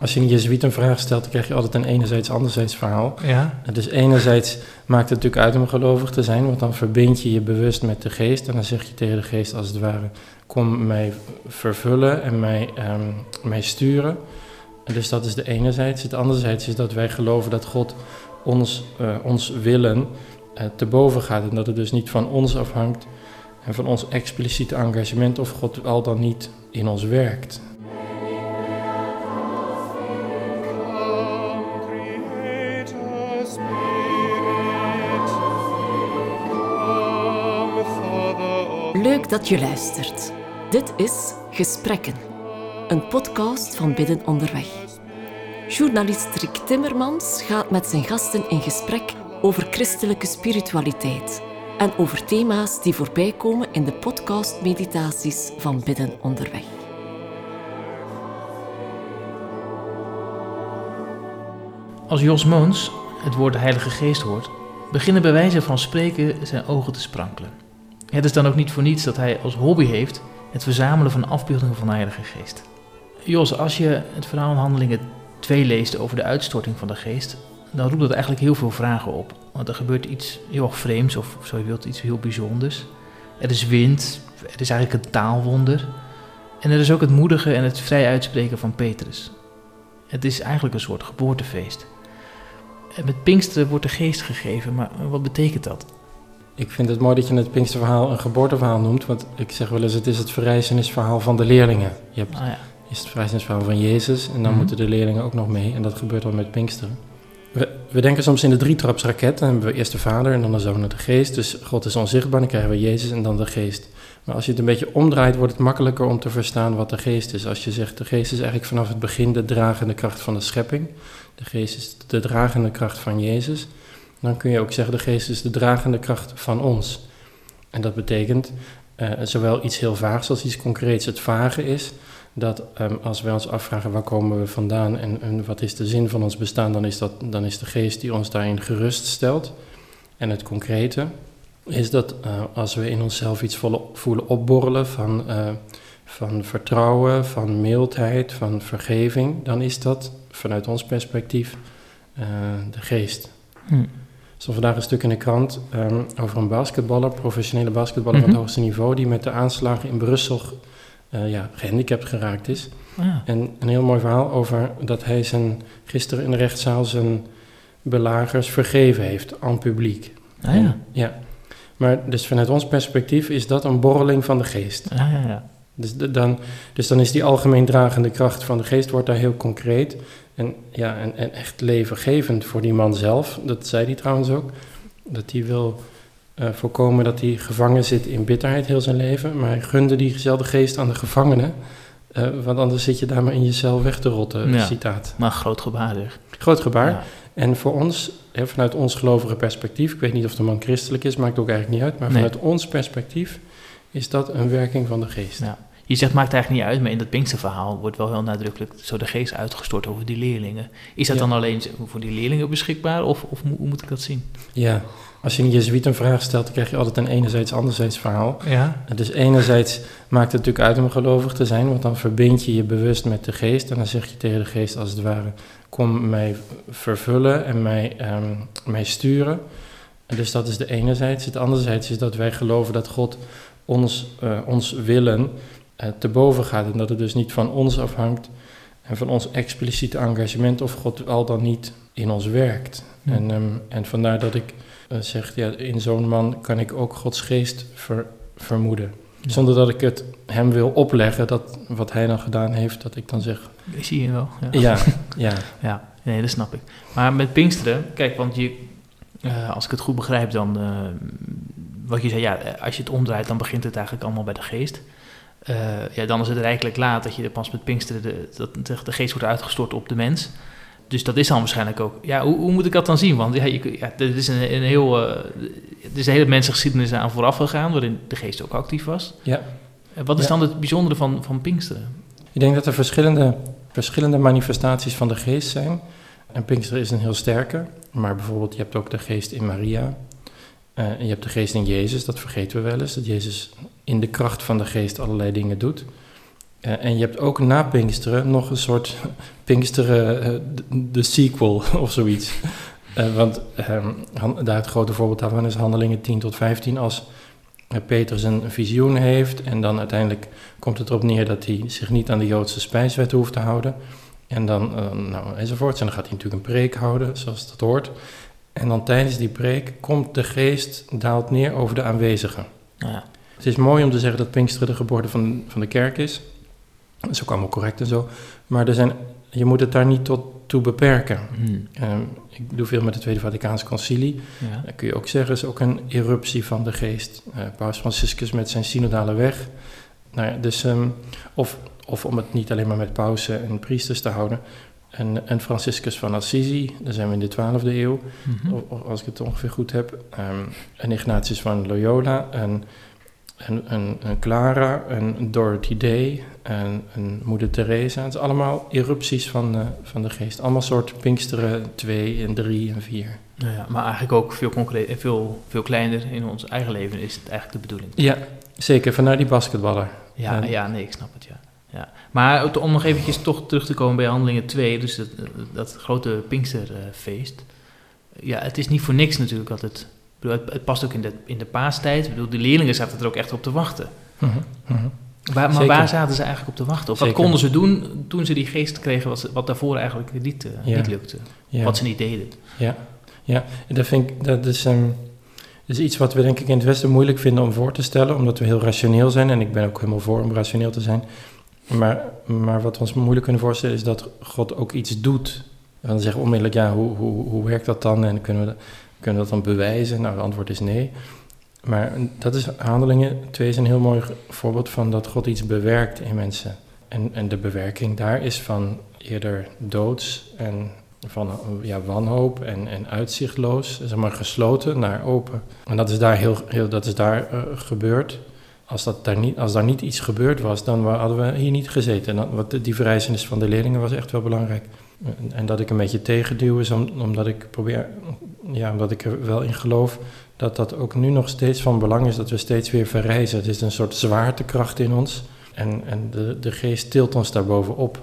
Als je een jezuïet een vraag stelt, dan krijg je altijd een enerzijds anderzijds verhaal. Ja. Dus enerzijds maakt het natuurlijk uit om gelovig te zijn, want dan verbind je je bewust met de geest en dan zeg je tegen de geest als het ware, kom mij vervullen en mij, ehm, mij sturen. En dus dat is de enerzijds. Het anderzijds is dat wij geloven dat God ons, eh, ons willen eh, te boven gaat en dat het dus niet van ons afhangt en van ons expliciete engagement of God al dan niet in ons werkt. Leuk dat je luistert. Dit is Gesprekken, een podcast van Bidden Onderweg. Journalist Rick Timmermans gaat met zijn gasten in gesprek over christelijke spiritualiteit en over thema's die voorbij komen in de podcast-meditaties van Bidden Onderweg. Als Jos Moons het woord Heilige Geest hoort, beginnen bij wijze van spreken zijn ogen te sprankelen. Het is dan ook niet voor niets dat hij als hobby heeft het verzamelen van afbeeldingen van de Heilige Geest. Jos, als je het verhaal in Handelingen 2 leest over de uitstorting van de Geest, dan roept dat eigenlijk heel veel vragen op. Want er gebeurt iets heel erg vreemds, of zo je wilt, iets heel bijzonders. Er is wind, er is eigenlijk een taalwonder. En er is ook het moedige en het vrij uitspreken van Petrus. Het is eigenlijk een soort geboortefeest. En met Pinksteren wordt de geest gegeven, maar wat betekent dat? Ik vind het mooi dat je het Pinksterverhaal een geboorteverhaal noemt, want ik zeg wel eens, het is het verrijzenisverhaal van de leerlingen. Je hebt Ah ja. is het verrijzenisverhaal van Jezus en dan Mhm. moeten de leerlingen ook nog mee en dat gebeurt dan met Pinksteren. We, we denken soms in de drietrapsraket, dan hebben we eerst de Vader en dan de Zoon en de Geest. Dus God is onzichtbaar, dan krijgen we Jezus en dan de Geest. Maar als je het een beetje omdraait, wordt het makkelijker om te verstaan wat de Geest is. Als je zegt, de Geest is eigenlijk vanaf het begin de dragende kracht van de schepping. De Geest is de dragende kracht van Jezus. Dan kun je ook zeggen, de Geest is de dragende kracht van ons. En dat betekent eh, zowel iets heel vaags als iets concreets. Het vage is dat ehm, als wij ons afvragen waar komen we vandaan en, en wat is de zin van ons bestaan, dan is, dat, dan is de geest die ons daarin geruststelt. En het concrete is dat eh, als we in onszelf iets voelen opborrelen van, eh, van vertrouwen, van mildheid, van vergeving, dan is dat vanuit ons perspectief de geest. Hm. Stond vandaag een stuk in de krant ehm, over een basketballer, professionele basketballer van Mhm. het hoogste niveau, die met de aanslagen in Brussel eh, ja, gehandicapt geraakt is. Ah, ja. En een heel mooi verhaal over dat hij zijn, gisteren in de rechtszaal zijn belagers vergeven heeft aan publiek. Ah, ja. En- ja. Maar dus vanuit ons perspectief is dat een borreling van de geest. Ah, ja, ja. Dus, de- dan, dus dan is die algemeen dragende kracht van de geest wordt daar heel concreet. En, ja, en, en echt levengevend voor die man zelf. Dat zei hij trouwens ook. Dat hij wil eh, voorkomen dat hij gevangen zit in bitterheid heel zijn leven. Maar hij gunde diezelfde geest aan de gevangenen. eh, want anders zit je daar maar in je cel weg te rotten. Ja. Citaat. Maar groot gebaar zeg. Groot gebaar. Ja. En voor ons, hè, vanuit ons gelovige perspectief, ik weet niet of de man christelijk is, maakt ook eigenlijk niet uit, maar Nee. vanuit ons perspectief is dat een werking van de geest. Ja. Je zegt, maakt eigenlijk niet uit, maar in dat Pinksterverhaal wordt wel heel nadrukkelijk zo de geest uitgestort over die leerlingen. Is dat Ja. dan alleen voor die leerlingen beschikbaar of, of hoe moet ik dat zien? Ja, als je een jezuïet een vraag stelt, dan krijg je altijd een enerzijds anderzijds verhaal. Ja. Dus enerzijds maakt het natuurlijk uit om gelovig te zijn, want dan verbind je je bewust met de geest en dan zeg je tegen de geest als het ware, kom mij vervullen en mij, ehm, mij sturen. En Dus dat is de enerzijds. Het anderzijds is dat wij geloven dat God ons, eh, ons willen te boven gaat en dat het dus niet van ons afhangt en van ons expliciete engagement of God al dan niet in ons werkt. Ja. En, ehm, en vandaar dat ik eh, zeg, ja, in zo'n man kan ik ook Gods geest ver- vermoeden. Ja. Zonder dat ik het hem wil opleggen, dat wat hij dan gedaan heeft, dat ik dan zeg, Ik zie je wel. Ja. ja, ja, Ja, nee, dat snap ik. Maar met Pinksteren, kijk, want je, eh, als ik het goed begrijp, dan, eh, wat je zei, ja, eh, als je het omdraait, dan begint het eigenlijk allemaal bij de geest. Eh, ja, dan is het rijkelijk laat dat je pas met Pinksteren, de, dat de, de geest wordt uitgestort op de mens. Dus dat is dan waarschijnlijk ook. Ja, hoe, hoe moet ik dat dan zien? Want ja, je, ja, er is een, een heel. eh, er is een hele mensengeschiedenis aan vooraf gegaan, waarin de geest ook actief was. ja. Eh, wat is Ja. dan het bijzondere van, van Pinksteren? Ik denk dat er verschillende, verschillende manifestaties van de geest zijn. En Pinkster is een heel sterke, maar bijvoorbeeld je hebt ook de geest in Maria. En je hebt de geest in Jezus, dat vergeten we wel eens. Dat Jezus in de kracht van de geest allerlei dingen doet. Eh, en je hebt ook na Pinksteren nog een soort Pinksteren, eh, de, sequel of zoiets. Eh, want ehm, daar het grote voorbeeld daarvan is Handelingen 10 tot 15. Als Petrus een visioen heeft en dan uiteindelijk komt het erop neer dat hij zich niet aan de Joodse spijswet hoeft te houden. En dan, nou, enzovoorts. En dan gaat hij natuurlijk een preek houden, zoals dat hoort. En dan tijdens die preek komt de geest, daalt neer over de aanwezigen. Ja. Het is mooi om te zeggen dat Pinksteren de geboorte van, van de kerk is. Dat is ook allemaal correct en zo. Maar er zijn, je moet het daar niet tot toe beperken. Hmm. Ehm, ik doe veel met het Tweede Vaticaanse Concilie. Ja. Dan kun je ook zeggen, is ook een eruptie van de geest. Eh, Paus Franciscus met zijn synodale weg. Nou ja, dus, ehm, of, of om het niet alleen maar met pausen en priesters te houden. En, en Franciscus van Assisi, daar zijn we in de 12e eeuw, Mhm. o- o- als ik het ongeveer goed heb. Ehm en Ignatius van Loyola, en, en, en, en Clara, en Dorothy Day, en, en Moeder Teresa. Het is allemaal erupties van, eh, van de geest. Allemaal soort Pinksteren 2 en 3 en 4. Nou ja, maar eigenlijk ook veel, concreet, veel, veel kleiner in ons eigen leven is het eigenlijk de bedoeling. Ja, zeker. Vanuit die basketballer. Ja, En- ja nee, ik snap het, ja. ja. Maar om nog eventjes toch terug te komen bij Handelingen 2, dus dat, dat grote Pinksterfeest. Ja, het is niet voor niks natuurlijk dat het... bedoel, Het, het past ook in de, in de paastijd. Ik bedoel, de leerlingen zaten er ook echt op te wachten. Mhm, mhm. Waar, maar Zeker. waar zaten ze eigenlijk op te wachten? Of wat konden ze doen toen ze die geest kregen, wat, ze- wat daarvoor eigenlijk niet, eh, Ja. niet lukte? Ja. Wat ze niet deden. Ja, ja. En dat vind ik, dat is, ehm, is iets wat we denk ik in het Westen moeilijk vinden om voor te stellen, omdat we heel rationeel zijn en ik ben ook helemaal voor om rationeel te zijn. Maar, maar wat we ons moeilijk kunnen voorstellen is dat God ook iets doet. En dan zeggen we onmiddellijk, ja, hoe, hoe, hoe werkt dat dan en kunnen we, dat- kunnen we dat dan bewijzen? Nou, het antwoord is nee. Maar dat is Handelingen 2 is een heel mooi voorbeeld van dat God iets bewerkt in mensen. En, en de bewerking daar is van eerder doods en van ja, wanhoop en, en uitzichtloos, zeg maar gesloten naar open. En dat is daar, heel, heel, dat is daar eh, gebeurd. Als, dat daar niet, als daar niet iets gebeurd was, dan hadden we hier niet gezeten. En dan, wat die verrijzenis van de leerlingen was echt wel belangrijk. En, en dat ik een beetje tegenduw is om, omdat ik probeer, ja, omdat ik er wel in geloof dat dat ook nu nog steeds van belang is dat we steeds weer verrijzen. Het is een soort zwaartekracht in ons. En, en de, de geest tilt ons daarbovenop.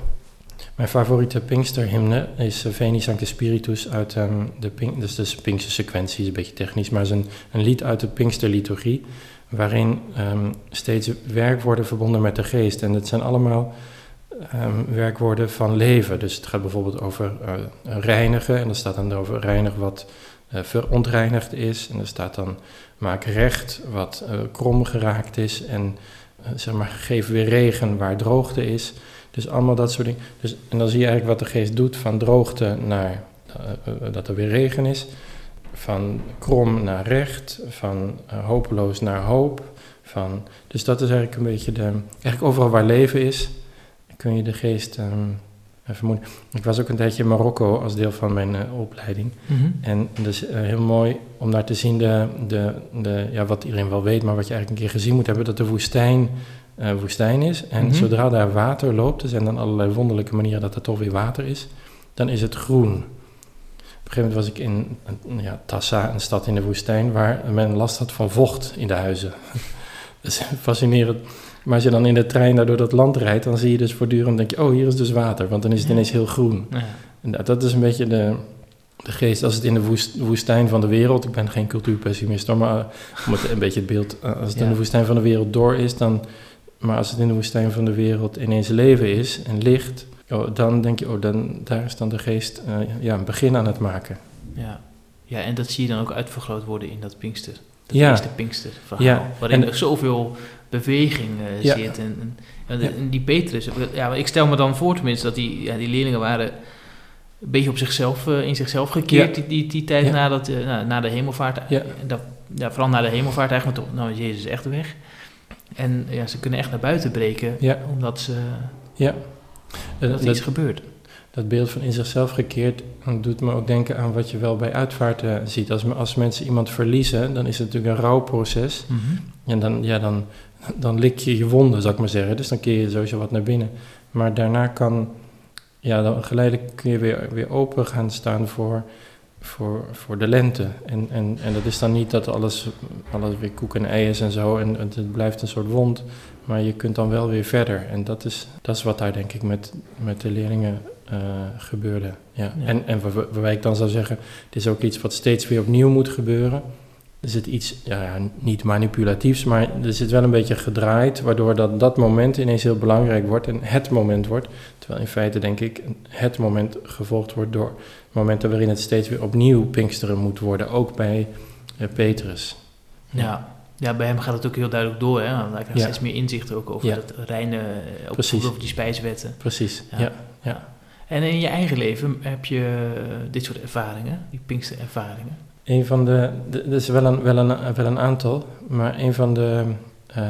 Mijn favoriete Pinksterhymne is Veni Sancte Spiritus uit ehm, de, Pink, dus de Pinkster sequentie, is een beetje technisch, maar is een, een lied uit de Pinksterliturgie, waarin ehm, steeds werkwoorden verbonden met de geest. En het zijn allemaal ehm, werkwoorden van leven. Dus het gaat bijvoorbeeld over eh, reinigen, en er staat dan over reinig wat eh, verontreinigd is. En er staat dan maak recht wat eh, krom geraakt is. En eh, zeg maar, geef weer regen waar droogte is. Dus allemaal dat soort dingen. Dus, en dan zie je eigenlijk wat de geest doet van droogte naar dat er weer regen is. Van krom naar recht. Van hopeloos naar hoop. Van, dus dat is eigenlijk een beetje de. Eigenlijk overal waar leven is, kun je de geest ehm, eh, vermoeden. Ik was ook een tijdje in Marokko als deel van mijn eh, opleiding. Mhm. En dat is eh, heel mooi om daar te zien, de, de, de, ja, wat iedereen wel weet, maar wat je eigenlijk een keer gezien moet hebben, dat de woestijn eh, woestijn is. En Mhm. zodra daar water loopt, er zijn dan allerlei wonderlijke manieren dat er toch weer water is, dan is het groen. Op een gegeven moment was ik in ja, Tassa, een stad in de woestijn, waar men last had van vocht in de huizen. dat is fascinerend. Maar als je dan in de trein daar door dat land rijdt, dan zie je dus voortdurend, denk je, oh, hier is dus water, want dan is het ineens heel groen. Ja. En dat, dat is een beetje de, de geest, als het in de woest- woestijn van de wereld, ik ben geen cultuurpessimist hoor, maar om het een beetje het beeld, eh, als het in de woestijn van de wereld door is, dan, maar als het in de woestijn van de wereld ineens leven is en licht, oh, dan denk je, oh, dan, daar is dan de geest eh, ja, een begin aan het maken. Ja. ja, en dat zie je dan ook uitvergroot worden in dat Pinkster. Dat Ja. eerste Pinkster verhaal. Ja, Waarin en- er zoveel beweging eh, Ja. zit. En, en, en, Ja. en die Petrus, ja, maar ik stel me dan voor tenminste dat die, ja, die leerlingen waren een beetje op zichzelf, eh, in zichzelf gekeerd Ja. die, die, die tijd Ja. na, dat, eh, na, na de hemelvaart. Ja. Dat, ja, vooral na de hemelvaart eigenlijk, want nou is Jezus echt weg. En ja, ze kunnen echt naar buiten breken, Ja. omdat ze, Ja. Eh, dat er dat, iets gebeurt. dat beeld van in zichzelf gekeerd eh, doet me ook denken aan wat je wel bij uitvaarten ziet. Als, als mensen iemand verliezen, dan is het natuurlijk een rouwproces. Mhm. En dan, ja, dan, dan lik je je wonden, zou ik maar zeggen. Dus dan keer je sowieso wat naar binnen. Maar daarna kan, ja, dan geleidelijk kun je weer, weer open gaan staan voor, voor, voor de lente. En, en, en dat is dan niet dat alles, alles weer koek en ei is en zo. En, het blijft een soort wond. Maar je kunt dan wel weer verder. En dat is, dat is wat daar denk ik met, met de leerlingen eh, gebeurde. Ja. Ja. En, en waar- waarbij ik dan zou zeggen, het is ook iets wat steeds weer opnieuw moet gebeuren. Er zit iets, ja, niet manipulatiefs, maar er zit wel een beetje gedraaid, waardoor dat, dat moment ineens heel belangrijk wordt en het moment wordt. Terwijl in feite, denk ik, het moment gevolgd wordt door momenten waarin het steeds weer opnieuw Pinksteren moet worden, ook bij eh, Petrus. Ja. ja, bij hem gaat het ook heel duidelijk door. Hè? Hij krijgt Ja. steeds meer inzicht ook over Ja. het reine, eh, Precies. over die spijswetten. Precies, Ja. ja. ja. En in je eigen leven heb je eh, dit soort ervaringen, die Pinkster-ervaringen. Een van de, er is wel een, wel, een, wel een aantal, maar een van de eh,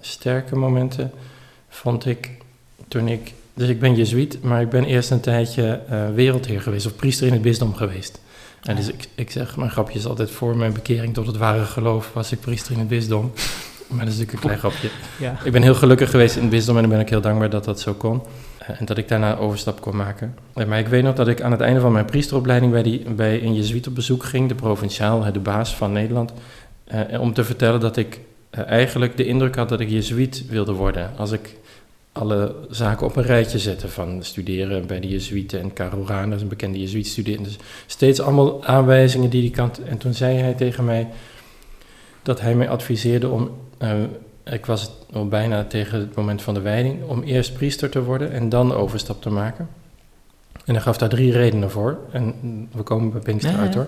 sterke momenten vond ik toen ik, dus ik ben jezuïet, maar ik ben eerst een tijdje eh, wereldheer geweest of priester in het bisdom geweest. En dus ik, ik zeg, mijn grapje is altijd voor mijn bekering tot het ware geloof was ik priester in het bisdom. Maar dat is natuurlijk een klein grapje. Ja. Ik ben heel gelukkig geweest in het bisdom en dan ben ik heel dankbaar dat dat zo kon. Eh, En dat ik daarna overstap kon maken. Eh, Maar ik weet nog dat ik aan het einde van mijn priesteropleiding bij, die, bij een jezuïet op bezoek ging, de provinciaal, de baas van Nederland, eh, om te vertellen dat ik eh, eigenlijk de indruk had dat ik jezuïet wilde worden. Als ik alle zaken op een rijtje zette van studeren bij de jezuïeten en Karel een bekende jezuïet-student. Dus steeds allemaal aanwijzingen die die kant. En toen zei hij tegen mij dat hij mij adviseerde om eh, ik was al bijna tegen het moment van de wijding, om eerst priester te worden en dan de overstap te maken. En hij gaf daar drie redenen voor. En we komen bij Pinkster uit hoor.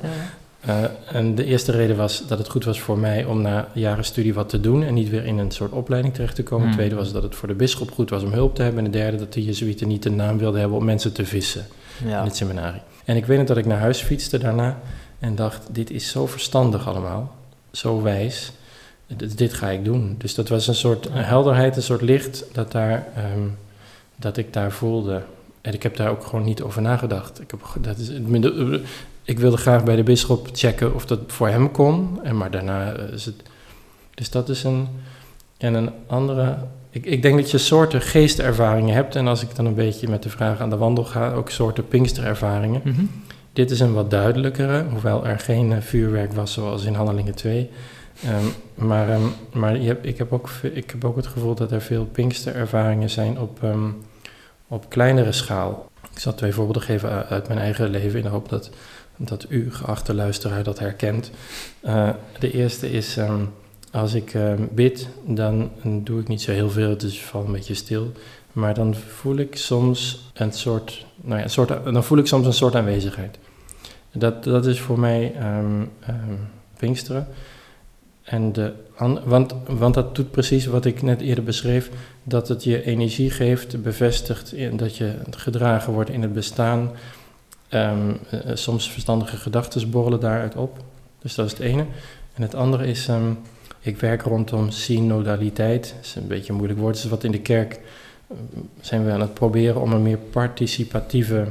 Eh, en de eerste reden was dat het goed was voor mij om na jaren studie wat te doen en niet weer in een soort opleiding terecht te komen. Hmm. De tweede was dat het voor de bisschop goed was om hulp te hebben. En de derde dat de Jezuïeten niet de naam wilden hebben om mensen te vissen Ja. in het seminarie. En ik weet nog dat ik naar huis fietste daarna en dacht, dit is zo verstandig allemaal, zo wijs, dit, dit ga ik doen. Dus dat was een soort een helderheid, een soort licht dat, daar, ehm, dat ik daar voelde. En ik heb daar ook gewoon niet over nagedacht. Ik, heb, dat is, ik wilde graag bij de bisschop checken of dat voor hem kon, en maar daarna eh, is het... Dus dat is een... En een andere... Ik, ik denk dat je soorten geestervaringen hebt. En als ik dan een beetje met de vraag aan de wandel ga, ook soorten pinksterervaringen. Mhm. Dit is een wat duidelijkere, hoewel er geen eh, vuurwerk was zoals in Handelingen 2. Ehm, maar ehm, maar je ik, heb ook, ik heb ook het gevoel dat er veel pinksterervaringen zijn op, ehm, op kleinere schaal. Ik zal twee voorbeelden geven u- uit mijn eigen leven in de hoop dat, dat u, geachte luisteraar, dat herkent. Eh, de eerste is, als ik bid, dan doe ik niet zo heel veel, dus ik val een beetje stil. Maar dan voel ik soms een soort, nou ja, een soort, dan voel ik soms een soort aanwezigheid. Dat, dat is voor mij Pinksteren. En de, an- want, want dat doet precies wat ik net eerder beschreef, dat het je energie geeft, bevestigt in, dat je gedragen wordt in het bestaan. Eh, soms verstandige gedachten borrelen daaruit op. Dus dat is het ene. En het andere is, ehm, ik werk rondom synodaliteit. Dat is een beetje een moeilijk woord. Is wat in de kerk eh, zijn we aan het proberen om een meer participatieve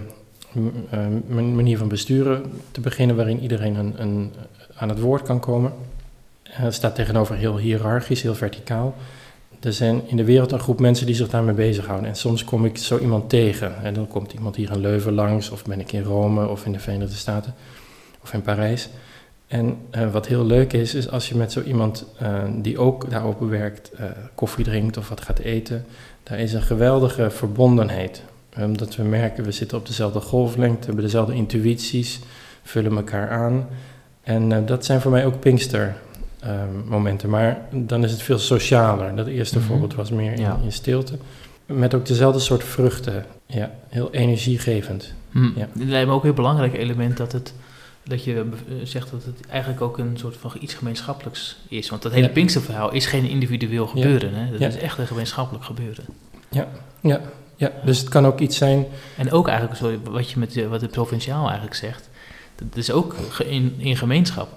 manier van besturen te beginnen, waarin iedereen een, een, aan het woord kan komen. Eh, Het staat tegenover heel hiërarchisch, heel verticaal. Er zijn in de wereld een groep mensen die zich daarmee bezighouden. En soms kom ik zo iemand tegen. En dan komt iemand hier in Leuven langs, of ben ik in Rome, of in de Verenigde Staten, of in Parijs. En eh, wat heel leuk is, is als je met zo iemand eh, die ook daarover werkt, koffie drinkt of wat gaat eten, daar is een geweldige verbondenheid. Omdat we merken, we zitten op dezelfde golflengte, hebben dezelfde intuïties, vullen elkaar aan. En dat zijn voor mij ook Pinkster ehm, momenten. Maar dan is het veel socialer. Dat eerste Mhm. voorbeeld was meer in, Ja. in stilte. Met ook dezelfde soort vruchten. Ja, heel energiegevend. Hm. Ja. Het lijkt me ook een heel belangrijk element dat, het, dat je eh, zegt dat het eigenlijk ook een soort van iets gemeenschappelijks is. Want dat hele Ja. Pinksterverhaal is geen individueel gebeuren. Hè? Dat Ja. is echt een gemeenschappelijk gebeuren. Ja, dus het kan ook iets zijn. En ook eigenlijk, sorry, wat, je met, de- wat de provinciaal eigenlijk zegt, dat is ook in, in gemeenschap.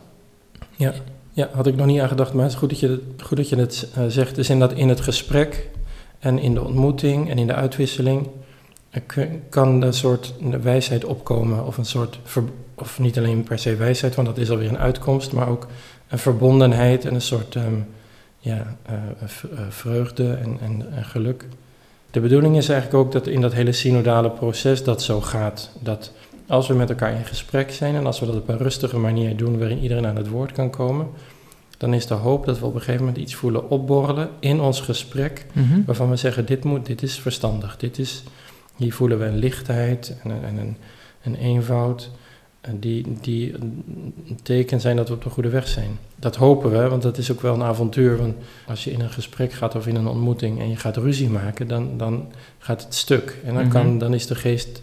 Ja, had ik nog niet aan gedacht, maar het is goed dat je goed dat je het eh, zegt. Dus in, dat, in het gesprek en in de ontmoeting en in de uitwisseling kan een soort wijsheid opkomen. Of een soort, of niet alleen per se wijsheid, want dat is alweer een uitkomst, maar ook een verbondenheid en een soort ehm, ja, eh, eh, vreugde en, en, en geluk. De bedoeling is eigenlijk ook dat in dat hele synodale proces dat zo gaat. Dat als we met elkaar in gesprek zijn en als we dat op een rustige manier doen waarin iedereen aan het woord kan komen, dan is de hoop dat we op een gegeven moment iets voelen opborrelen in ons gesprek Mhm. waarvan we zeggen, dit, moet, dit is verstandig, dit is, hier voelen we een lichtheid en een, en een, een eenvoud en die, die een teken zijn dat we op de goede weg zijn. Dat hopen we, want dat is ook wel een avontuur. Want als je in een gesprek gaat of in een ontmoeting en je gaat ruzie maken, dan, dan gaat het stuk. En dan, Mhm. kan, dan is de geest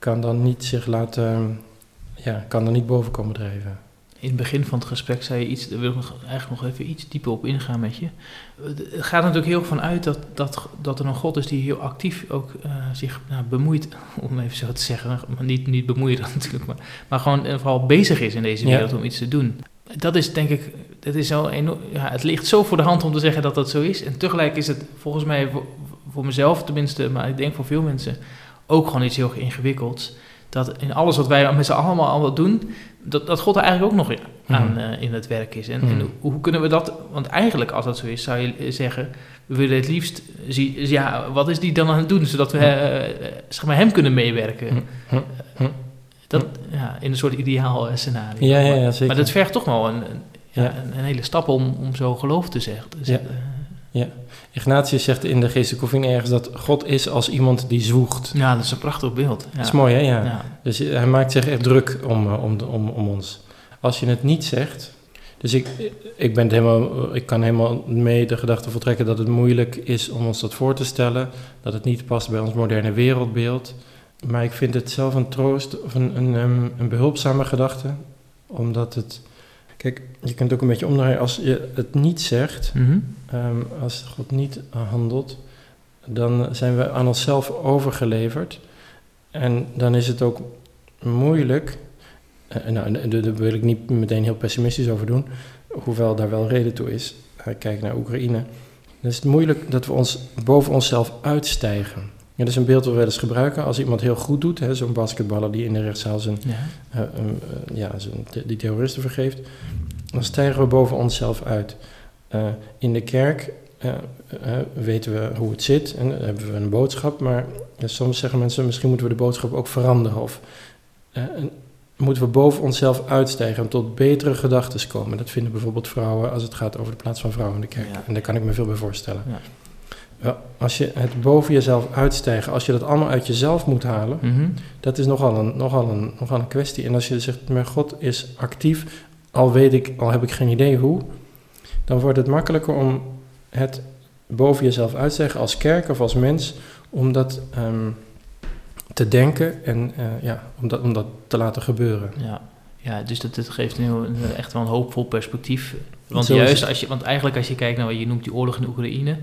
kan dan niet zich laten, ja, kan er niet boven komen drijven. In het begin van het gesprek zei je iets, daar wil ik nog, eigenlijk nog even iets dieper op ingaan met je. Het gaat natuurlijk heel erg van uit dat, dat, dat er een God is die heel actief ook eh, zich nou, bemoeit, om even zo te zeggen, maar niet, niet bemoeien natuurlijk, maar, maar gewoon eh, vooral bezig is in deze Ja. wereld om iets te doen. Dat is denk ik, dat is zo enorm, ja, het ligt zo voor de hand om te zeggen dat dat zo is. En tegelijk is het volgens mij voor, voor mezelf tenminste, maar ik denk voor veel mensen ook gewoon iets heel ingewikkelds. Dat in alles wat wij met z'n allemaal allemaal doen, dat, dat God er eigenlijk ook nog aan Mhm. eh, in het werk is. En, Mhm. en hoe kunnen we dat, want eigenlijk als dat zo is, zou je zeggen, we willen het liefst zien, dus ja, wat is die dan aan het doen, zodat we eh, eh, zeg maar hem kunnen meewerken. Dat, ja, in een soort ideaal scenario. Ja, ja, ja, zeker. Maar dat vergt toch wel een, een, ja, Ja. een, een hele stap om, om zo geloof te zeggen. te zetten. Ignatius zegt in de geestelijke oefening ergens dat God is als iemand die zwoegt. Ja, dat is een prachtig beeld. Ja. Dat is mooi, hè? Ja. Ja. Dus hij maakt zich echt druk om, eh, om, om, om ons. Als je het niet zegt. Dus ik, ik, ben het helemaal, ik kan helemaal mee de gedachte voltrekken dat het moeilijk is om ons dat voor te stellen. Dat het niet past bij ons moderne wereldbeeld. Maar ik vind het zelf een troost of een, een, ehm, een behulpzame gedachte. Omdat het. Kijk, je kunt ook een beetje omdraaien. Als je het niet zegt, Mhm. Ehm, als God niet handelt, dan zijn we aan onszelf overgeleverd. En dan is het ook moeilijk. eh, nou, daar wil ik niet meteen heel pessimistisch over doen, hoewel daar wel reden toe is. Eh, kijk naar Oekraïne. Dan is het moeilijk dat we ons boven onszelf uitstijgen. Ja, dat is een beeld dat we wel eens gebruiken als iemand heel goed doet. hè, Zo'n basketballer die in de rechtszaal zijn Ja. eh, eh, ja, zijn- die terroristen vergeeft, dan stijgen we boven onszelf uit. Eh, in de kerk eh, eh, weten we hoe het zit en hebben we een boodschap, maar eh, soms zeggen mensen misschien moeten we de boodschap ook veranderen of eh, en moeten we boven onszelf uitstijgen en tot betere gedachten komen. Dat vinden bijvoorbeeld vrouwen als het gaat over de plaats van vrouwen in de kerk. Ja. En daar kan ik me veel bij voorstellen. Ja. Als je het boven jezelf uitstijgen, als je dat allemaal uit jezelf moet halen, Mhm. dat is nogal een, nogal, een, nogal een kwestie. En als je zegt, maar God is actief, al weet ik, al heb ik geen idee hoe, dan wordt het makkelijker om het boven jezelf uit te zeggen als kerk of als mens, om dat ehm, te denken en eh, ja, om, dat, om dat te laten gebeuren. Ja. ja, dus dat, dat geeft een heel, echt wel een hoopvol perspectief. Want Zo juist als je, want eigenlijk als je kijkt naar wat je noemt die oorlog in Oekraïne,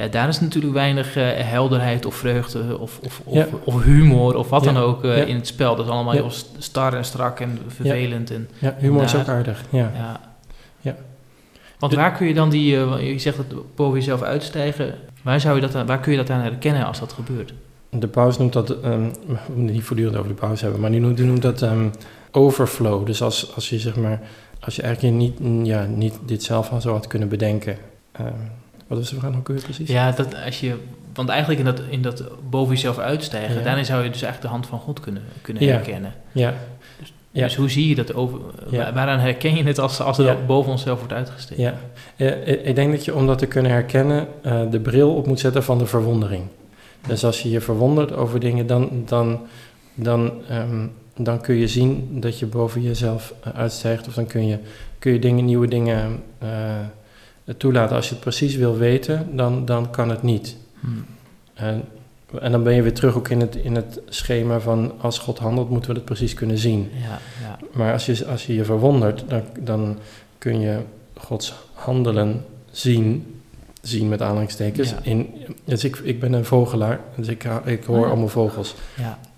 ja, daar is natuurlijk weinig eh, helderheid of vreugde of, of, of, Ja. of humor of wat Ja. dan ook eh, in het spel. Dat is allemaal heel st- star en strak en vervelend. En, Ja, humor is ook aardig. Ja. ja. Want De- waar kun je dan die, eh, je zegt dat boven jezelf uitstijgen, waar, zou je dat aan, waar kun je dat aan herkennen als dat gebeurt? De paus noemt dat, we moeten het niet voortdurend over de paus hebben, maar die noemt, die noemt dat ehm, overflow. Dus als, als je zeg maar, als je eigenlijk niet, ja, niet dit zelf al zo had kunnen bedenken. Ehm, wat was de vraag ook weer precies? Ja, dat als je, want eigenlijk in dat, in dat boven jezelf uitstijgen, Ja. daarin zou je dus eigenlijk de hand van God kunnen, kunnen Ja. herkennen. Ja, Ja. Dus hoe zie je dat over, waaraan herken je het als, als het boven onszelf wordt uitgesteken? ja. Eh, ik- ik denk dat je om dat te kunnen herkennen eh, de bril op moet zetten van de verwondering. Dus als je je verwondert over dingen, dan, dan, dan, ehm, dan kun je zien dat je boven jezelf eh, uitstijgt. Of dan kun je, kun je dingen, nieuwe dingen eh, toelaten. Als je het precies wil weten, dan, dan kan het niet. Hm. En, en dan ben je weer terug ook in het, in het schema van als God handelt, moeten we dat precies kunnen zien. Ja, ja. Maar als je als je, je verwondert, dan, dan kun je Gods handelen zien, zien met aanhalingstekens. Ja. In, dus ik, ik ben een vogelaar, dus ik, ik hoor Oh ja. allemaal vogels.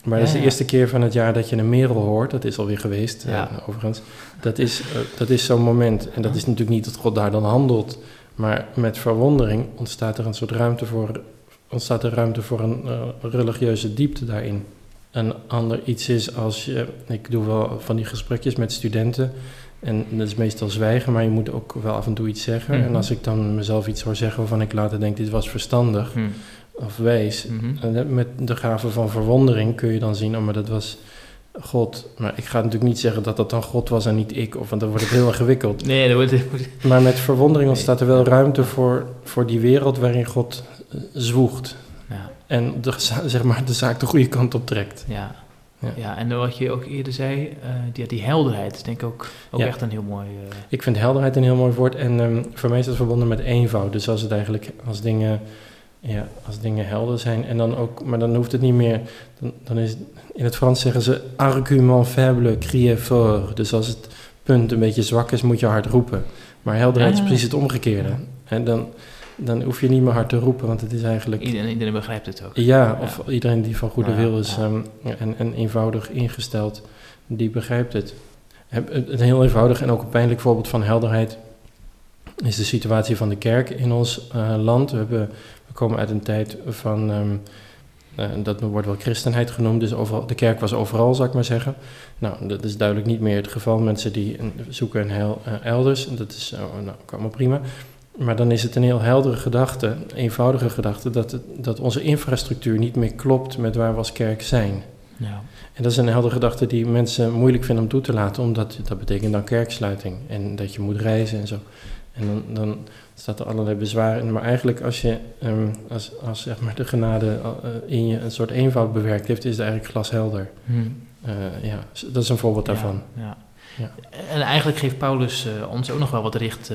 Ja. Maar dat is de eerste keer van het jaar dat je een merel hoort, dat is alweer geweest, Ja. eh, overigens. Dat is, eh, dat is zo'n moment. En dat is natuurlijk niet dat God daar dan handelt, maar met verwondering ontstaat er een soort ruimte voor, ontstaat er ruimte voor een eh, religieuze diepte daarin. Een ander iets is als je, ik doe wel van die gesprekjes met studenten, en dat is meestal zwijgen, maar je moet ook wel af en toe iets zeggen. Mhm. En als ik dan mezelf iets hoor zeggen waarvan ik later denk, dit was verstandig Hm. Of wijs, Mhm. met de gave van verwondering kun je dan zien, oh, maar dat was, God. Maar ik ga natuurlijk niet zeggen dat dat dan God was en niet ik, of want dan wordt het heel ingewikkeld. Nee, dat wordt... Maar met verwondering ontstaat er wel ruimte voor, voor die wereld waarin God eh, zwoegt. Ja, En de, zeg maar, de zaak de goede kant op trekt. ja. Ja. Ja. en wat je ook eerder zei, eh, die, die helderheid is denk ik ook, ook Ja. echt een heel mooi... eh, Ik vind helderheid een heel mooi woord. En ehm, voor mij is dat verbonden met eenvoud. Dus als het eigenlijk, als dingen, ja, als dingen helder zijn. En dan ook, maar dan hoeft het niet meer. Dan, dan is, in het Frans zeggen ze argument faible, crier fort. Dus als het punt een beetje zwak is, moet je hard roepen. Maar helderheid is Ah. precies het omgekeerde. En dan, dan hoef je niet meer hard te roepen, want het is eigenlijk. iedereen, iedereen begrijpt het ook. Ja, of iedereen die van goede Nou ja, wil is ja. ehm, en, en eenvoudig ingesteld, die begrijpt het. Een heel eenvoudig en ook een pijnlijk voorbeeld van helderheid is de situatie van de kerk in ons eh, land. We, hebben, we komen uit een tijd van, ehm, eh, dat wordt wel christenheid genoemd, dus overal, de kerk was overal, zou ik maar zeggen. Nou, dat is duidelijk niet meer het geval. Mensen die zoeken een heil eh, elders, en dat is eh, nou, allemaal prima. Maar dan is het een heel heldere gedachte, een eenvoudige gedachte, dat, het, dat onze infrastructuur niet meer klopt met waar we als kerk zijn. Ja. En dat is een heldere gedachte die mensen moeilijk vinden om toe te laten, omdat dat betekent dan kerksluiting en dat je moet reizen en zo. En dan, dan staat er allerlei bezwaren in. Maar eigenlijk als je, ehm, als, als zeg maar de genade eh, in je een soort eenvoud bewerkt heeft, is het eigenlijk glashelder. Hm. Eh, ja, dat is een voorbeeld daarvan. Ja, ja. Ja. En eigenlijk geeft Paulus eh, ons ook nog wel wat richt,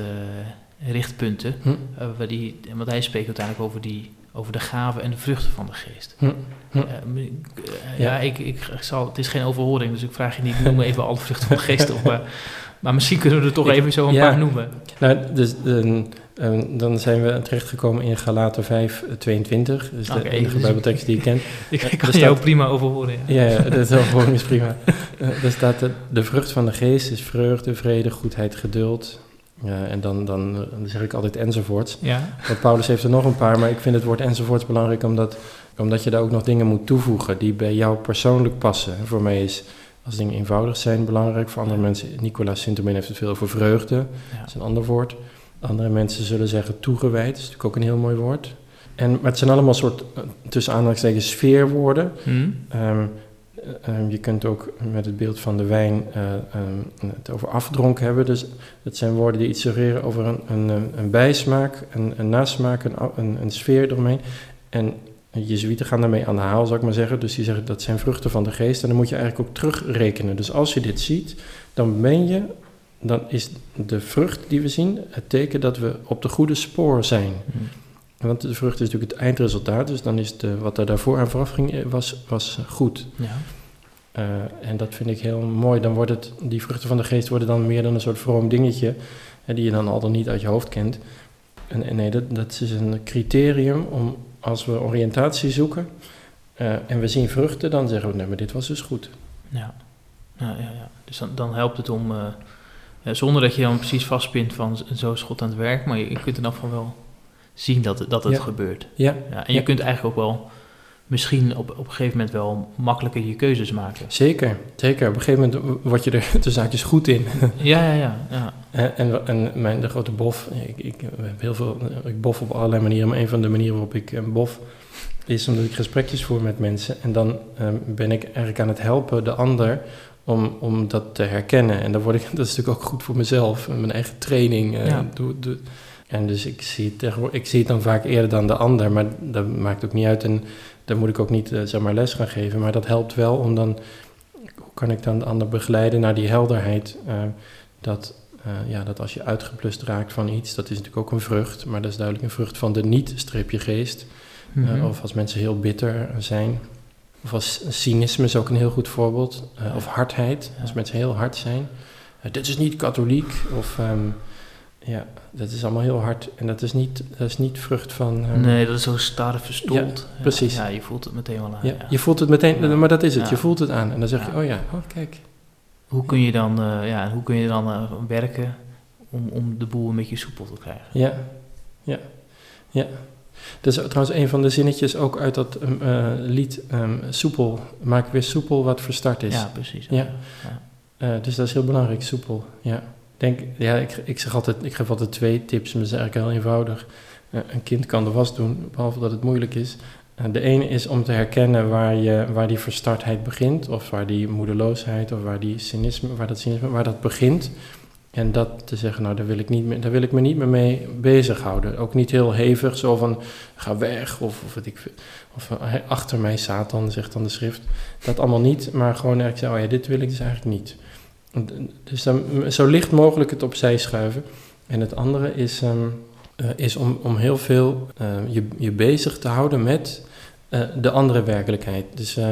richtpunten. Hm, waar die, want hij spreekt uiteindelijk over, die, over de gaven en de vruchten van de geest. hm, hm. Eh, ik- eh, ja, Ja. ik, ik, zal, het is geen overhoring, dus ik vraag je niet, noem even alle vruchten van de geest op. Maar, maar misschien kunnen we er toch Ik- even zo een ja. paar noemen. Nou, dus, ehm, ehm, dan zijn we terechtgekomen in Galaten 5, eh, 22. Dus de Oké, enige dus- bijbeltekst die ik ken. Ik, kan er jou staat- prima overhoren. Ja. Ja, ja dat gewoon is prima. Eh, Daar staat de, de vrucht van de geest is vreugde, vrede, goedheid, geduld. Ja, en dan, dan, eh, dan zeg ik altijd enzovoorts. Ja. Want Paulus heeft er nog een paar, maar ik vind het woord enzovoorts belangrijk omdat, omdat je daar ook nog dingen moet toevoegen die bij jou persoonlijk passen. En voor mij is als dingen eenvoudig zijn belangrijk. Voor andere mensen, Nicolaas Sintermin heeft het veel over vreugde, Ja. dat is een ander woord. Andere mensen zullen zeggen toegewijd, dat is natuurlijk ook een heel mooi woord. En, maar het zijn allemaal soort, eh, tussen aanhalingstekens, sfeerwoorden. Ehm, eh, ehm, je kunt ook met het beeld van de wijn eh, ehm, het over afdronken hebben. Dus het zijn woorden die iets suggereren over een, een, een- bijsmaak, een, een nasmaak, een, een, een sfeer eromheen. En Jezuïeten gaan daarmee aan de haal, zou ik maar zeggen. Dus die zeggen dat zijn vruchten van de geest. En dan moet je eigenlijk ook terugrekenen. Dus als je dit ziet, dan ben je, dan is de vrucht die we zien het teken dat we op de goede spoor zijn. Hm. Want de vrucht is natuurlijk het eindresultaat. Dus dan is de, wat er daarvoor aan vooraf ging, eh, was, was goed. Ja. Eh, en dat vind ik heel mooi. Dan wordt het, die vruchten van de geest worden dan meer dan een soort vroom dingetje, hè, die je dan al dan niet uit je hoofd kent. En, en nee, dat, dat is een criterium om, als we oriëntatie zoeken eh, en we zien vruchten, dan zeggen we, nee, maar dit was dus goed. Ja. Ja, ja, ja. Dus dan, dan helpt het om, eh, ja, zonder dat je dan precies vastpint van zo is God aan het werk, maar je, je kunt er dan van wel zien dat, het- dat het Ja. gebeurt. Ja, Ja, en je kunt eigenlijk ook wel misschien op, op een gegeven moment wel makkelijker je keuzes maken. zeker, zeker. Op een gegeven moment word je er de zaakjes goed in. Ja, ja, ja. ja. En, en, mijn, de grote bof, ik, ik, hebben heel veel, ik bof op allerlei manieren, maar een van de manieren waarop ik eh, bof is omdat ik gesprekjes voer met mensen. En dan ehm, ben ik eigenlijk aan het helpen de ander om, om dat te herkennen. En dan word ik, dat is natuurlijk ook goed voor mezelf, en mijn eigen training. eh, Ja. doe, doe. En dus ik zie, het ik zie het dan vaak eerder dan de ander, maar dat maakt ook niet uit. En daar moet ik ook niet eh, zeg maar les gaan geven, maar dat helpt wel om dan, hoe kan ik dan de ander begeleiden naar die helderheid, eh, dat eh, ja, dat als je uitgeplust raakt van iets, dat is natuurlijk ook een vrucht, maar dat is duidelijk een vrucht van de niet-streepje geest. Mhm. of als mensen heel bitter zijn. Of als cynisme is ook een heel goed voorbeeld. Of hardheid, als mensen heel hard zijn. Dit is niet katholiek. Of ehm, ja, dat is allemaal heel hard. En dat is niet, dat is niet vrucht van... ehm, nee, dat is zo star verstold. Ja, precies. Ja, je voelt het meteen wel aan. ja. Je voelt het meteen, maar dat is het. Je voelt het aan. En dan zeg je, oh ja, oh kijk. Hoe kun je dan, eh, ja, hoe kun je dan eh, werken om, om de boel een beetje soepel te krijgen? Ja, ja, ja. Dat is trouwens een van de zinnetjes ook uit dat ehm, eh, lied ehm, Soepel. Maak weer soepel wat verstart is. Ja, precies. Ja. Ja. Dus dat is heel belangrijk, soepel. Ja. Denk, ja, ik, zeg altijd, ik geef altijd twee tips, maar dat is eigenlijk heel eenvoudig. Eh, een kind kan de was doen, behalve dat het moeilijk is. Eh, De ene is om te herkennen waar, je, waar die verstardheid begint, of waar die moedeloosheid, of waar, die cynisme, waar, dat cynisme, waar dat begint. En dat te zeggen, nou, daar wil, ik niet meer, daar wil ik me niet meer mee bezighouden. Ook niet heel hevig, zo van, ga weg, of, of, weet ik, of eh, achter mij Satan, zegt dan de schrift. Dat allemaal niet, maar gewoon eigenlijk zeggen, oh ja, dit wil ik dus eigenlijk niet. Dus dan zo licht mogelijk het opzij schuiven. En het andere is, ehm, eh, is om, om heel veel eh, je, je bezig te houden met eh, de andere werkelijkheid. Dus eh,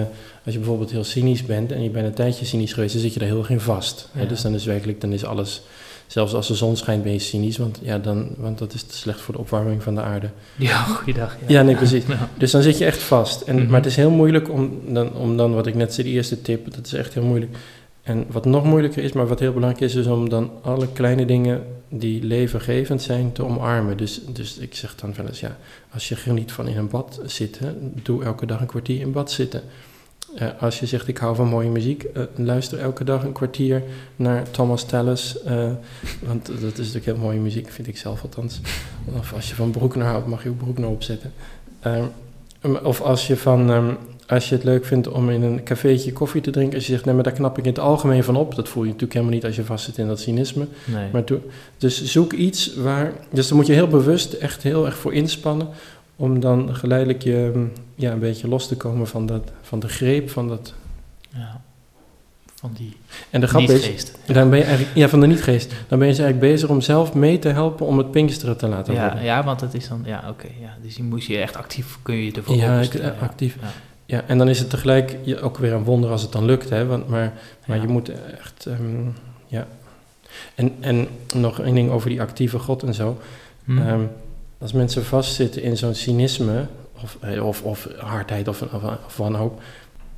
als je bijvoorbeeld heel cynisch bent en je bent een tijdje cynisch geweest, dan zit je er heel erg in vast. Hè? Ja. Dus dan is werkelijk, dan is alles, zelfs als de zon schijnt ben je cynisch, want, ja, dan, want dat is te slecht voor de opwarming van de aarde. Ja, goeiedag. Ja, nee, precies. Ja. Dus dan zit je echt vast. En, Mhm. Maar het is heel moeilijk om dan, om dan, wat ik net zei, die eerste tip, dat is echt heel moeilijk. En wat nog moeilijker is, maar wat heel belangrijk is, is om dan alle kleine dingen die levengevend zijn te omarmen. Dus, dus ik zeg dan wel eens, ja, als je geniet van in een bad zitten, doe elke dag een kwartier in bad zitten. Eh, als je zegt, ik hou van mooie muziek, eh, luister elke dag een kwartier naar Thomas Tallis. eh, want dat is natuurlijk heel mooie muziek, vind ik zelf althans. Of als je van Broekner houdt, mag je ook Broekner opzetten. Eh, of als je, van, ehm, als je het leuk vindt om in een cafeetje koffie te drinken. Als je zegt, nee, maar daar knap ik in het algemeen van op. Dat voel je natuurlijk helemaal niet als je vastzit in dat cynisme. Nee. Maar dus zoek iets waar... Dus daar moet je heel bewust echt heel erg voor inspannen... om dan geleidelijk je, mm, ja, een beetje los te komen van, dat, van de greep van dat... ja. Van die En de grap is, dan ben je eigenlijk... Ja, van de niet-geest. Dan ben je dus eigenlijk bezig om zelf mee te helpen om het Pinksteren te laten Ja, worden. ja, want het is dan... Ja, oké. ja. Dus die moest je echt actief... Kun je je ervoor Ja, openstellen, ik- actief. Ja. En dan is het tegelijk ook weer een wonder als het dan lukt, hè. Want, maar maar Ja. je moet echt... ehm, ja. En, en nog één ding over die actieve God en zo. Hm. Ehm, als mensen vastzitten in zo'n cynisme, of, eh, of, of hardheid of, of, of wanhoop,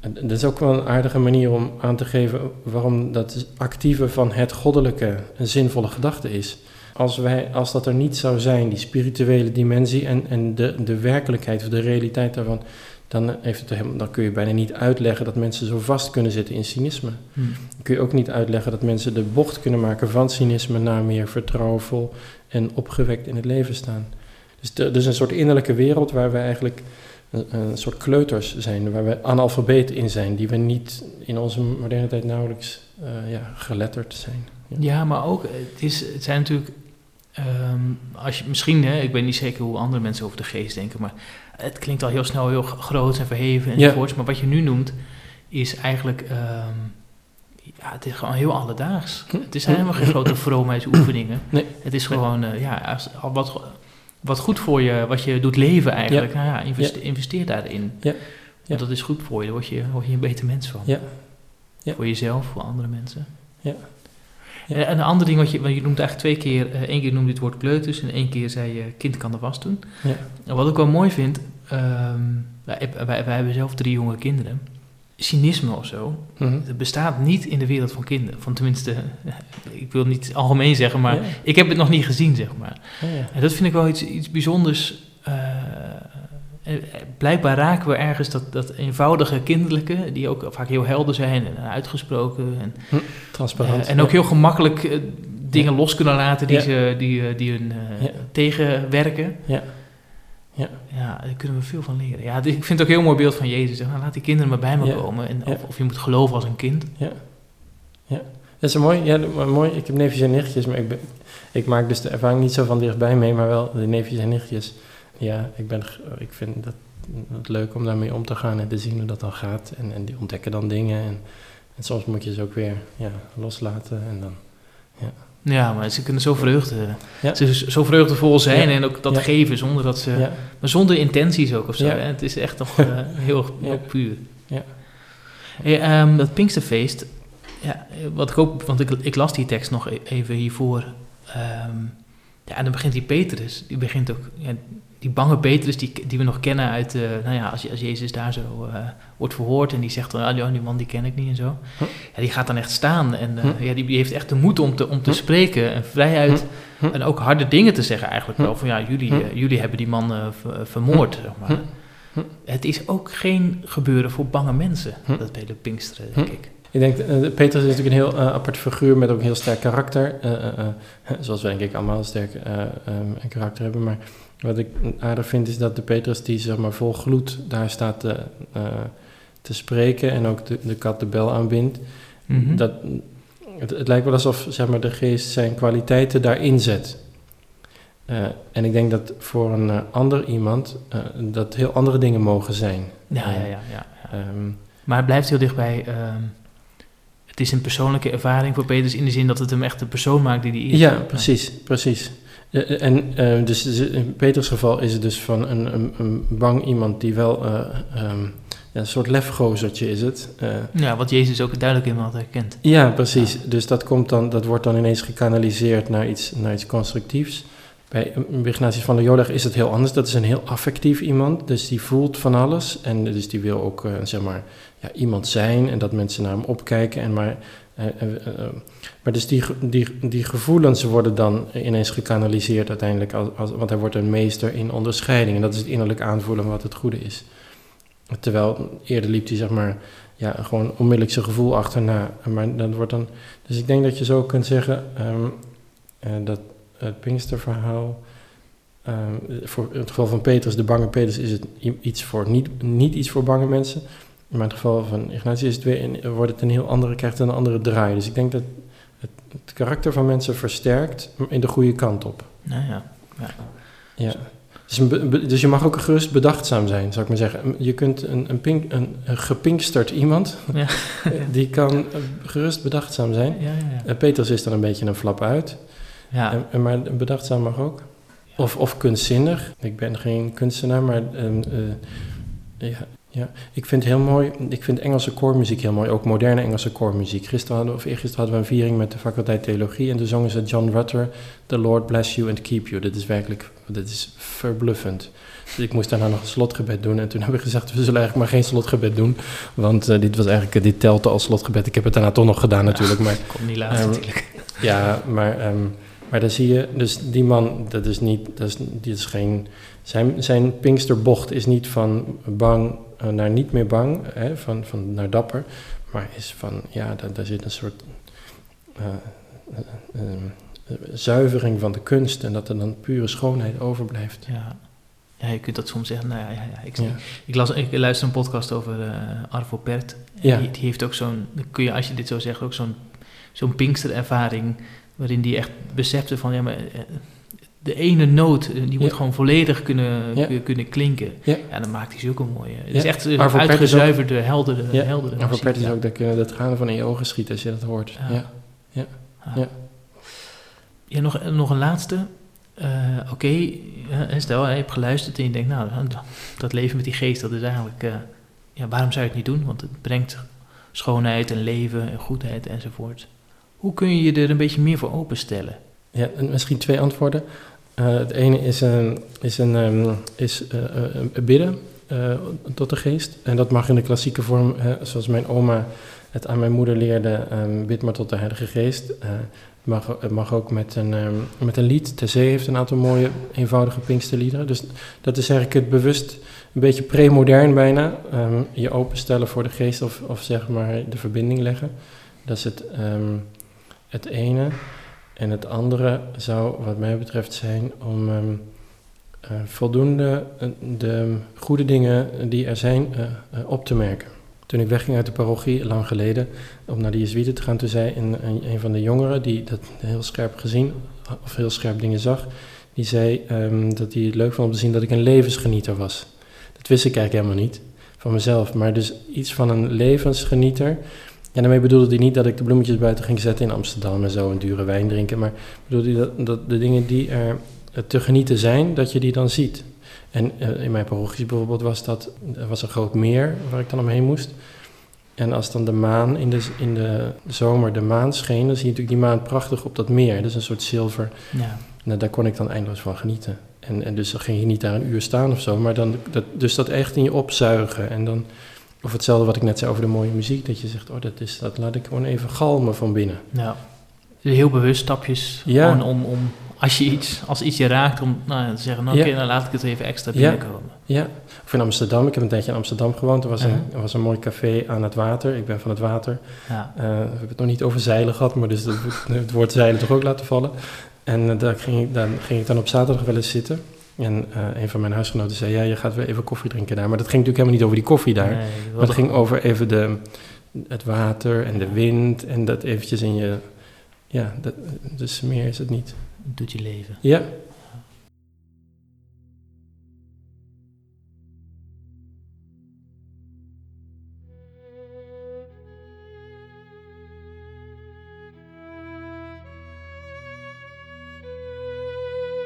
dat is ook wel een aardige manier om aan te geven waarom dat actieve van het goddelijke een zinvolle gedachte is. Als, wij, als dat er niet zou zijn, die spirituele dimensie en, en de, de werkelijkheid of de realiteit daarvan, dan, heeft het helemaal, dan kun je bijna niet uitleggen dat mensen zo vast kunnen zitten in cynisme. Hm. Dan kun je ook niet uitleggen dat mensen de bocht kunnen maken van cynisme naar meer vertrouwenvol en opgewekt in het leven staan. Dus er is een soort innerlijke wereld waar we eigenlijk een, een soort kleuters zijn, waar we analfabeten in zijn, die we niet in onze moderne tijd nauwelijks eh, ja, geletterd zijn. Ja, maar ook, het, is, het zijn natuurlijk, ehm, als je misschien, hè, ik weet niet zeker hoe andere mensen over de geest denken, maar het klinkt al heel snel heel groot en verheven enzovoorts. Maar wat je nu noemt, is eigenlijk, ehm, ja, het is gewoon heel alledaags. Het is helemaal geen grote vroomheidsoefeningen. Nee. Het is gewoon, eh, ja, als, al wat, wat goed voor je, wat je doet leven eigenlijk, nou ja, investe- investeer daarin. Ja. Want dat is goed voor je, daar word je, word je een beter mens van. Ja. Ja. Voor jezelf, voor andere mensen. Ja. Ja. En een ander ding wat je, want je noemt eigenlijk twee keer, eh, één keer noemde je het woord kleuters en één keer zei je kind kan de was doen. Ja. En wat ik wel mooi vind, ehm, wij, wij, wij hebben zelf drie jonge kinderen. Cynisme of zo, Mhm. het bestaat niet in de wereld van kinderen. Van tenminste, ik wil niet algemeen zeggen, maar Ja. ik heb het nog niet gezien, zeg maar. Ja. En dat vind ik wel iets, iets bijzonders. eh, eh, blijkbaar raken we ergens dat, dat eenvoudige kinderlijke, die ook vaak heel helder zijn en uitgesproken. En, Transparant. eh, en ook heel gemakkelijk eh, dingen los kunnen laten die, Ja. ze, die, eh, die hun eh, Ja. tegenwerken. Ja. Ja. ja, daar kunnen we veel van leren. Ja, dus ik vind het ook een heel mooi beeld van Jezus. Nou, laat die kinderen maar bij me Ja. komen. En Ja. of, of je moet geloven als een kind. Dat is mooi, ja, mooi. Ik heb neefjes en nichtjes, maar ik, ben, ik maak dus de ervaring niet zo van dichtbij mee, maar wel de neefjes en nichtjes. Ja, ik, ben, ik vind dat, het leuk om daarmee om te gaan en te zien hoe dat dan gaat. En, en die ontdekken dan dingen en, en soms moet je ze ook weer ja, loslaten en dan... Ja, maar ze kunnen zo, vreugde, Ja. ze zo vreugdevol zijn Ja. en ook dat Ja. geven zonder dat ze... Ja, Maar zonder intenties ook of zo. Ja. Hè? Het is echt toch eh, heel, heel Ja. puur. Ja. Hey, ehm, dat Pinksterfeest, ja, wat ik ook, want ik, ik las die tekst nog e- even hiervoor. Ehm, ja, en dan begint die Petrus, die begint ook, ja, die bange Petrus die, die we nog kennen uit, eh, nou ja, als, als Jezus daar zo eh, wordt verhoord en die zegt dan, ah, ja, die man die ken ik niet en zo. Ja, die gaat dan echt staan en eh, ja, die, die heeft echt de moed om te, om te spreken en Hm. en ook harde dingen te zeggen eigenlijk wel. Van ja, jullie, jullie hebben die man ver- vermoord, zeg maar. Het is ook geen gebeuren voor bange mensen, dat hele Pinksteren, denk ik. Ik denk, Petrus is natuurlijk een heel apart figuur met ook een heel sterk karakter. zoals we denk ik allemaal een sterk een karakter hebben. Maar wat ik aardig vind is dat de Petrus die zeg maar vol gloed daar staat te, eh, te spreken en ook de, de kat de bel aanbindt. Mhm. dat, het, het lijkt wel alsof zeg maar, de geest zijn kwaliteiten daarin zet. Eh, en ik denk dat voor een eh, ander iemand eh, dat heel andere dingen mogen zijn. ja, ja, ja, ja, ja. Ehm, Maar het blijft heel dichtbij. ehm het is een persoonlijke ervaring voor Petrus in de zin dat het hem echt de persoon maakt die hij is. Ja, precies, precies. Eh, en eh, dus in Peters geval is het dus van een, een, een bang iemand die wel eh, ehm, ja, een soort lefgozertje is het. Eh, Ja, wat Jezus ook duidelijk in had herkend. ja, precies. Dus dat, komt dan, dat wordt dan ineens gekanaliseerd naar iets, naar iets constructiefs. Bij Ignatius van Loyola is het heel anders. Dat is een heel affectief iemand, dus die voelt van alles. En dus die wil ook, eh, zeg maar, ja, iemand zijn en dat mensen naar hem opkijken. En maar, eh, eh, eh, maar dus die, die, die gevoelens worden dan ineens gekanaliseerd uiteindelijk. Als, als, want hij wordt een meester in onderscheiding. En dat is het innerlijk aanvoelen wat het goede is. Terwijl eerder liep hij, zeg maar, ja, gewoon onmiddellijk zijn gevoel achterna. Maar dat wordt dan... Dus ik denk dat je zo kunt zeggen ehm, eh, dat het Pinksterverhaal... ehm, voor in het geval van Petrus, de bange Petrus, is het iets voor niet, niet iets voor bange mensen. Maar in het geval van Ignatius is het weer een, wordt het een heel andere, krijgt het een andere draai. Dus ik denk dat het, het karakter van mensen versterkt in de goede kant op. Nou ja. Ja. Dus, be- be- dus je mag ook gerust bedachtzaam zijn, zou ik maar zeggen. Je kunt een, een, pink, een, een gepinksterd iemand, Ja. die kan gerust bedachtzaam zijn. Ja, ja, ja. Petrus is dan een beetje een flap uit, ja. en, en maar bedachtzaam mag ook. Of, of kunstzinnig. Ik ben geen kunstenaar, maar ehm, eh, ja, ja, ik vind het heel mooi. Ik vind Engelse koormuziek heel mooi, ook moderne Engelse koormuziek. Gisteren hadden, of eergisteren hadden we een viering met de faculteit theologie en toen zongen ze John Rutter, The Lord bless you and keep you. Dit is werkelijk, dit is verbluffend. Dus ik moest daarna nog een slotgebed doen en toen heb ik gezegd, we zullen eigenlijk maar geen slotgebed doen, want eh, dit was eigenlijk, dit telt als slotgebed. Ik heb het daarna toch nog gedaan natuurlijk, maar Komt niet laat Ehm, natuurlijk. ja, maar, ehm, maar dan zie je, dus die man, dat is niet, dat is, die is geen, zijn, zijn Pinksterbocht is niet van bang naar niet meer bang, hè, van, van naar dapper, maar is van, ja, daar, daar zit een soort eh, eh, eh, zuivering van de kunst en dat er dan pure schoonheid overblijft. Ja. ja, je kunt dat soms zeggen. Nou ja, ja, ja. Ik, Ja, ik, las, ik luister een podcast over eh Arvo Pärt. En Ja. Die, die heeft ook zo'n, kun je als je dit zo zegt, ook zo'n zo'n Pinksterervaring. Waarin die echt besefte van, ja, maar eh, de ene noot, eh, die moet gewoon volledig kunnen, Ja. kunnen klinken. Ja. Ja, dan maakt hij zulke mooie. Het is echt een is ook- uitgezuiverde, heldere, Ja. heldere en voor Pert is ook dat je de tranen van in je ogen schiet als je dat hoort. Ja. Ja. Ah. Ja. Ja, nog, nog een laatste. Eh, Oké, eh, stel je hebt geluisterd en je denkt, nou, dat- dat leven met die geest, dat is eigenlijk, eh, ja, waarom zou je het niet doen? Want het brengt schoonheid en leven en goedheid enzovoort. Hoe kun je je er een beetje meer voor openstellen? Ja, en misschien twee antwoorden. Eh, het ene is, een, is, een, ehm, is eh, eh, bidden tot de geest. En dat mag in de klassieke vorm, zoals mijn oma het aan mijn moeder leerde, ehm, bid maar tot de Heilige Geest. Het, mag, het mag ook met een, ehm, met een lied. Zee heeft een aantal mooie, eenvoudige Pinksterliederen. Dus dat is eigenlijk het bewust, een beetje premodern bijna. ehm, je openstellen voor de geest of, of zeg maar de verbinding leggen. Dat is het, het ene. En het andere zou, wat mij betreft, zijn om ehm, eh, voldoende eh, de goede dingen die er zijn eh, op te merken. Toen ik wegging uit de parochie, lang geleden, om naar de Jezuïeten te gaan, toen zei een van de jongeren, die dat heel scherp gezien, of heel scherp dingen zag, die zei ehm, dat hij het leuk vond om te zien dat ik een levensgenieter was. Dat wist ik eigenlijk helemaal niet van mezelf, maar dus iets van een levensgenieter. En daarmee bedoelde hij niet dat ik de bloemetjes buiten ging zetten in Amsterdam en zo, een dure wijn drinken, maar bedoelde hij dat, dat de dingen die er eh, te genieten zijn, dat je die dan ziet. En eh, in mijn parochie bijvoorbeeld was dat, er was een groot meer waar ik dan omheen moest. En als dan de maan in de, in de zomer de maan scheen, dan zie je natuurlijk die maan prachtig op dat meer. Dat is een soort zilver. Ja, Nou, daar kon ik dan eindeloos van genieten. En, en dus dan ging je niet daar een uur staan of zo, maar dan, dat, dus dat echt in je opzuigen. En dan, of hetzelfde wat ik net zei over de mooie muziek, dat je zegt, oh, dat, is, dat laat ik gewoon even galmen van binnen. nou, dus heel bewust stapjes Ja. gewoon om, om, als je iets, als iets je raakt, om nou, ja, te zeggen, nou, Ja. oké, dan laat ik het even extra Ja. binnenkomen. Ja, of in Amsterdam. Ik heb een tijdje in Amsterdam gewoond. Er was, een, Uh-huh. er was een mooi café aan het water. Ik ben van het water. Ja. Eh, we hebben het nog niet over zeilen gehad, maar dus het, het woord zeilen toch ook laten vallen. En eh, daar, ging ik, daar ging ik dan op zaterdag wel eens zitten. En eh, een van mijn huisgenoten zei, ja, je gaat weer even koffie drinken daar. Maar dat ging natuurlijk helemaal niet over die koffie daar. Nee, maar het ging over even de, het water en de wind en dat eventjes in je... Ja, dat, dus meer is het niet. doet je leven. Ja,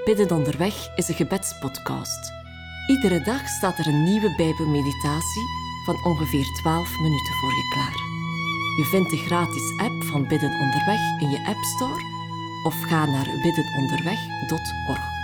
Bidden onderweg is een gebedspodcast. Iedere dag staat er een nieuwe Bijbelmeditatie van ongeveer 12 minuten voor je klaar. Je vindt de gratis app van Bidden onderweg in je App Store of ga naar biddenonderweg.org.